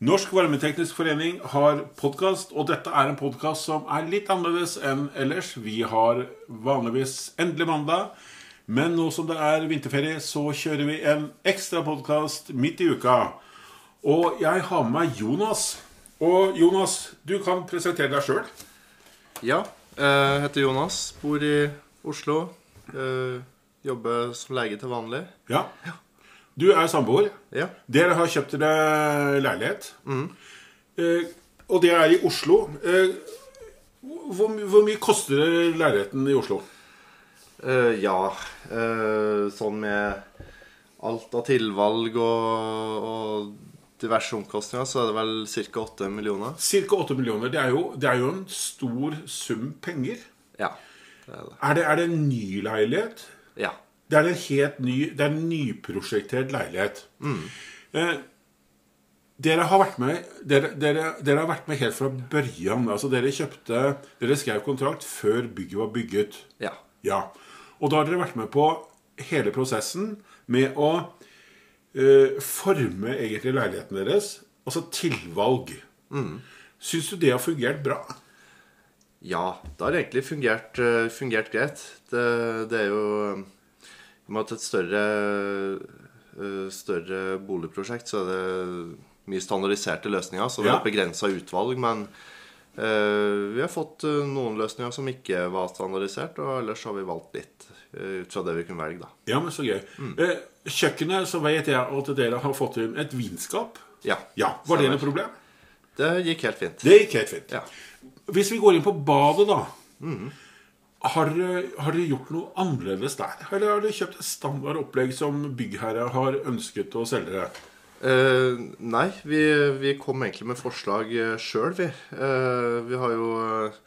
Norsk Varmeteknisk Forening har podkast, og dette er en podkast som er litt annerledes enn ellers. Vi har vanligvis endelig mandag, men nå som det er vinterferie, så kjører vi en ekstra podkast midt i uka. Og jeg har med meg Jonas. Og Jonas, du kan presentere deg sjøl. Ja, jeg heter Jonas, bor i Oslo. eh, Jobber som lege til vanlig. Ja. Du er samboer. Ja. Dere har kjøpt dere leilighet. Eh, og det er i Oslo. Eh, hvor, hvor mye koster leiligheten i Oslo? Uh, ja, uh, sånn med alt av tilvalg og, og diverse omkostninger, så er det vel ca. 8 millioner. Ca. 8 millioner. Det er, jo, det er jo en stor sum penger. Ja, det er det. Er det, er det en ny leilighet? Ja. Det er en helt ny Det er en nyprosjektert leilighet. Eh, dere har med dere, dere, dere har vært med helt fra børjan. Altså dere kjøpte Dere skrev kontrakt før bygget var bygget. Ja. Ja. Og da har dere vært med på hele prosessen med å eh, forme egentlig leiligheten deres. Altså tilvalg. Syns du det har fungert bra? Ja, det har egentlig fungert, eh, fungert greit. Det, det er jo med at et større, eh, større boligprosjekt, så er det mye standardiserte løsninger. Så det er Ja. et begrensa utvalg. Men uh, vi har fått eh, noen løsninger som ikke var standardisert, og ellers har vi valgt litt ut fra det vi kunne velge, da. Ja, men så gøy. Mm. kjøkkenet, så vet jeg at dere har fått inn et vinskap. Ja. Ja, Var det noe problem? Det gikk helt fint. Det gikk helt fint. Ja. Hvis vi går inn på badet, da. Har, dere- har dere gjort noe annerledes der? Eller har dere kjøpt et standard opplegg som byggherre har ønsket å selge dere? Eh, nei, vi, vi kom egentlig med forslag uh, sjøl, vi. Eh, vi har jo eh,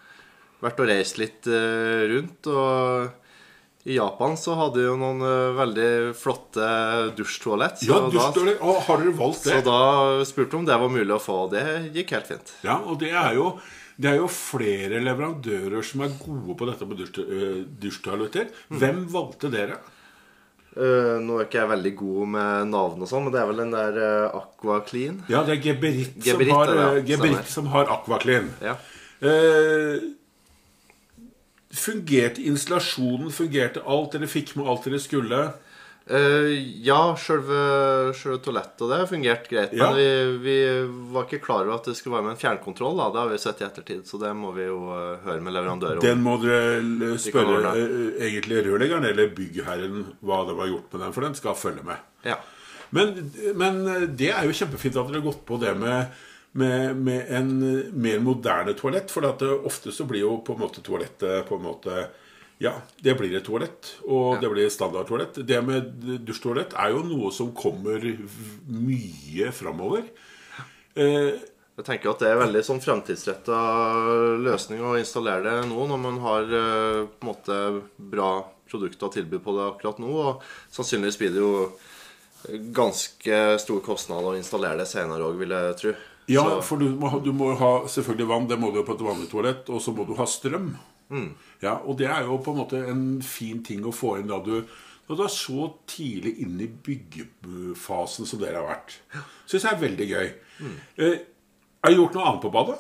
vært og reist litt eh, rundt, og i Japan så hadde de jo noen eh, veldig flotte dusjtoalett. Ja, dusjtoalett. og Har dere valgt det? Så da spurte vi om det var mulig å få, og det gikk helt fint. Ja, og det er jo det er jo flere leverandører som er gode på dette på dusj- øh, dusjtoaletter. Hvem valgte dere? Uh, nå er ikke jeg veldig god med navn og sånn, men det er vel den der uh, Aqua Clean. Ja, det er Geberit, Geberit, som, har, ja, øh, Geberit som har Aquaclean. Ja. Eh, fungerte installasjonen? Fungerte alt? Dere fikk med alt dere skulle? Eh, ja, sjølve, toalettet og det fungerte greit. Ja. Men vi, vi var ikke klar over at det skulle være med en fjernkontroll. Da. Det har vi sett i ettertid, så det må vi jo eh, høre med leverandøren om. Den må dere spørre ordne. øh, egentlig rørleggeren eller byggherren hva det var gjort med den, for den skal følge med. Ja. Men, men det er jo kjempefint at dere har gått på det med, med, med en mer moderne toalett. For ofte så blir jo på en måte toalettet på en måte Ja, det blir et toalett, og det blir et standardtoalett. Det med dusjtoalett er jo noe som kommer mye framover. Eh, Jeg tenker at det er veldig sånn fremtidsretta løsning å installere det nå, når man har eh, på en måte bra produkter å tilby på det akkurat nå. Og sannsynligvis blir det jo ganske stor kostnad å installere det senere òg, vil jeg tro. ja, for du må, du må ha selvfølgelig vann, det må du ha på et vanlig toalett, og så må du ha strøm. Ja, Og det er jo på en måte en fin ting å få inn da du, når du er så tidlig inne i byggefasen som dere har vært. Syns jeg er veldig gøy. Eh, har du gjort noe annet på badet?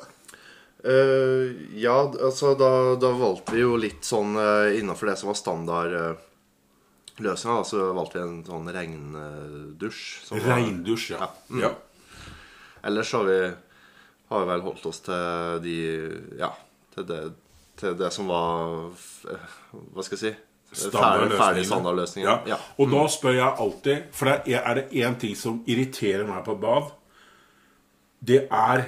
Uh, ja, altså da, da valgte vi jo litt sånn uh, innafor det som var standard uh, løsninga. Da, så valgte vi en sånn regndusj. som var- Regndusj, ja. Ja. ja. Ellers har vi, har vi vel holdt oss til de Ja, til det, til det som var eh, Hva skal jeg si? Ferdig, ferdig standardløsninger. Ja. Ja. Og da spør jeg alltid, for det er, er det én ting som irriterer meg på bad, det er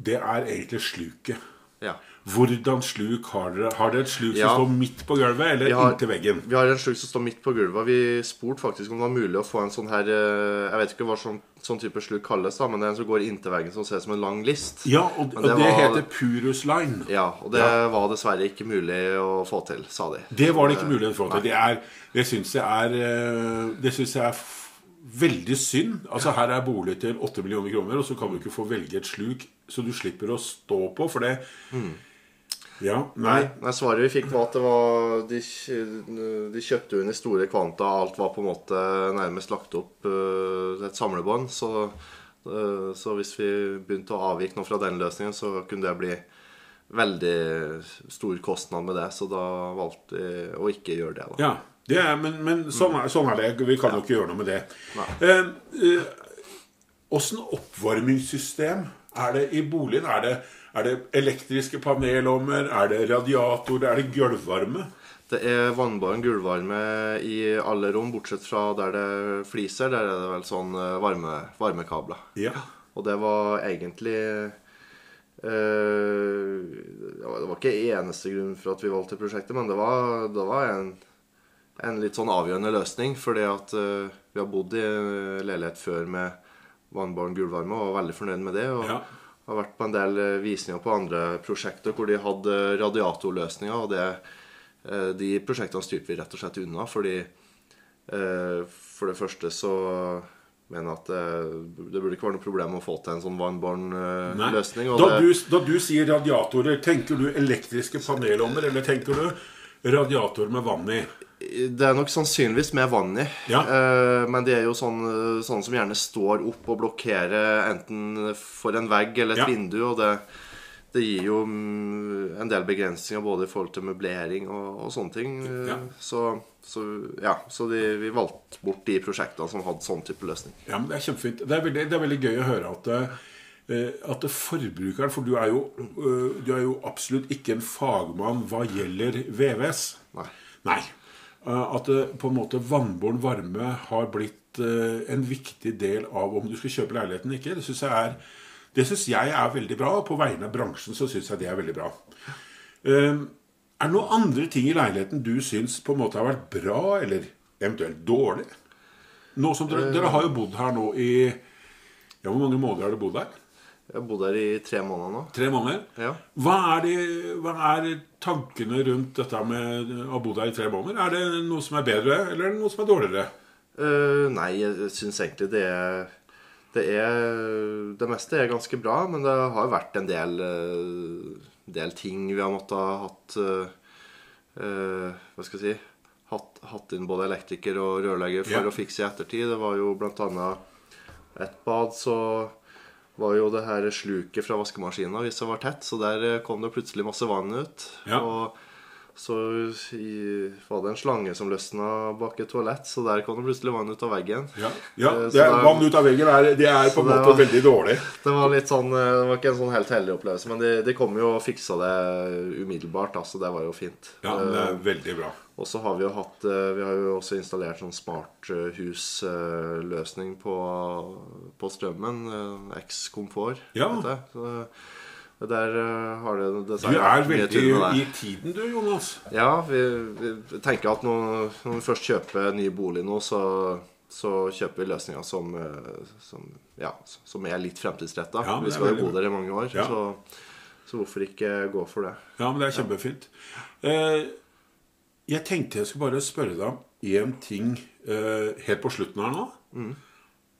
Det er egentlig sluket. Ja. Hvordan sluk har dere? Har dere et sluk Ja. som står midt på gulvet, eller har- inntil veggen? Vi har en sluk som står midt på gulvet. Vi spurte faktisk om det var mulig å få en sånn her eh, Jeg vet ikke hva sånn, sånn type sluk kalles, da, men det er en som går inntil veggen som ser ut som en lang list. Ja, og, Men og det, det var- heter Purus Line. Ja, og det var dessverre ikke mulig å få til, sa de. Det var det ikke mulig å Det, er, det syns jeg er eh, Det synes jeg er veldig synd. Altså Her er bolig til 8 millioner kroner, og så kan du ikke få velge et sluk så du slipper å stå på, for det Ja, nei. Nei, svaret vi fikk var at det var De, de kjøpte i store kvanta. Alt var på en måte nærmest lagt opp uh, et samlebånd. Så uh, Så hvis vi begynte å avvike noe fra den løsningen, så kunne det bli veldig stor kostnad med det. Så da valgte vi å ikke gjøre det. da. Ja, det er, men, men sånn, er, sånn er det. Vi kan jo ikke gjøre noe med det. Nei. uh, oppvarmingssystem er det i boligen? Er det, er det elektriske panelommer? Er det radiator? Er det gulvvarme? Det er vannbåren gulvvarme i alle rom, bortsett fra der det fliser. Der er det vel sånn eh, varme, varmekabler. Ja. Og det var egentlig øh, Det var ikke eneste grunn for at vi valgte prosjektet, men det var, det var en, en litt sånn avgjørende løsning. Fordi at øh, vi har bodd i leilighet før med vannbaren gulvvarme og var veldig fornøyd med det. Og Ja. har vært på en del eh, visninger på andre prosjekter hvor de hadde radiatorløsninger. Og det, eh, de prosjektene styrte vi rett og slett unna fordi eh, for det første så mener at det, det burde ikke være noe problem å få til en sånn vannbaren eh, Nei. løsning. Da da du sier radiatorer, tenker du elektriske panelovner, eller tenker du radiator med vann i? Det er nok sannsynligvis med vann i. Ja. Eh, men det er jo sånne, sånn som gjerne står opp og blokkerer enten for en vegg eller et Ja. vindu. Og det, det gir jo mm, en del begrensninger både i forhold til møblering og, og sånne ting. Eh, Ja. Så, så ja, så de, vi valgte bort de prosjektene som hadde sånn type løsning. Ja, men Det er kjempefint. Det er veldig, det er veldig gøy å høre at, eh, at forbrukeren For du er, jo, eh, du er jo absolutt ikke en fagmann hva gjelder VVS. Nei. Nei. Eh, At på en måte vannbåren varme har blitt eh, en viktig del av om du skal kjøpe leiligheten eller ikke. Det syns jeg, synes jeg er veldig bra. og På vegne av bransjen så syns jeg det er veldig bra. Eh, Er det noen andre ting i leiligheten du syns på en måte har vært bra, eller eventuelt dårlig? Dere, dere har jo bodd her nå i ja, Hvor mange måneder har dere bodd her? Jeg har bodd her i tre måneder nå. Tre måneder? Ja. Hva er, de, hva er tankene rundt dette med å ha bodd her i tre måneder? Er det noe som er bedre, eller er det noe som er dårligere? Uh, nei, jeg syns egentlig det er det er Det meste er ganske bra, men det har vært en del, eh, del ting vi har måttet ha hatt uh, Hva skal jeg si hatt, hatt inn både elektriker og rørlegger for Ja. å fikse i ettertid. Det var jo annet et bad, så var jo det her sluket fra vaskemaskina hvis det var tett, så der eh, kom det plutselig masse vann ut. Ja. Og så var det en slange som løsna bak et toalett, så der kom det plutselig vann ut av veggen. Ja, ja Eh, det er, Vann ut av veggen er, det er på en måte var- veldig dårlig. Det var litt sånn, eh, det var ikke en sånn helt heldig opplevelse, men de, de kom jo og fiksa det umiddelbart, da, så det var jo fint. Ja, det Eh, er veldig bra. og så har vi jo hatt eh, Vi har jo også installert sånn smarthusløsning på, på strømmen. eh, X-komfort. Ja. heter det. Der eh, har det Du er veldig i tiden du, Jonas. Ja, vi, vi tenker at når, når vi først kjøper ny bolig nå, så, så kjøper vi løsninger som, eh, som, ja, som er litt fremtidsretta. Ja, vi skal jo bo der i mange år, Ja. så, så hvorfor ikke gå for det? Ja, men det er kjempefint. Eh, jeg tenkte jeg skulle bare spørre deg om én ting eh, helt på slutten her nå. Mm.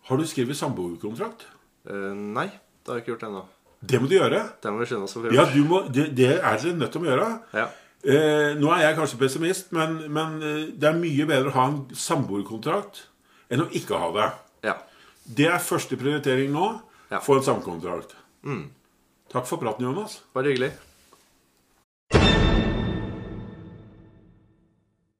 Har du skrevet samboerkontrakt? Eh, nei, det har jeg ikke gjort ennå. Det må du gjøre. Det må du skynde oss å Ja, må, det, det er dere nødt til å gjøre. Ja. Eh, nå er jeg kanskje pessimist, men, men eh, det er mye bedre å ha en samboerkontrakt enn å ikke ha det. ja. Det er første prioritering nå. Få en samkontrakt. Takk for praten, Jonas. Bare hyggelig.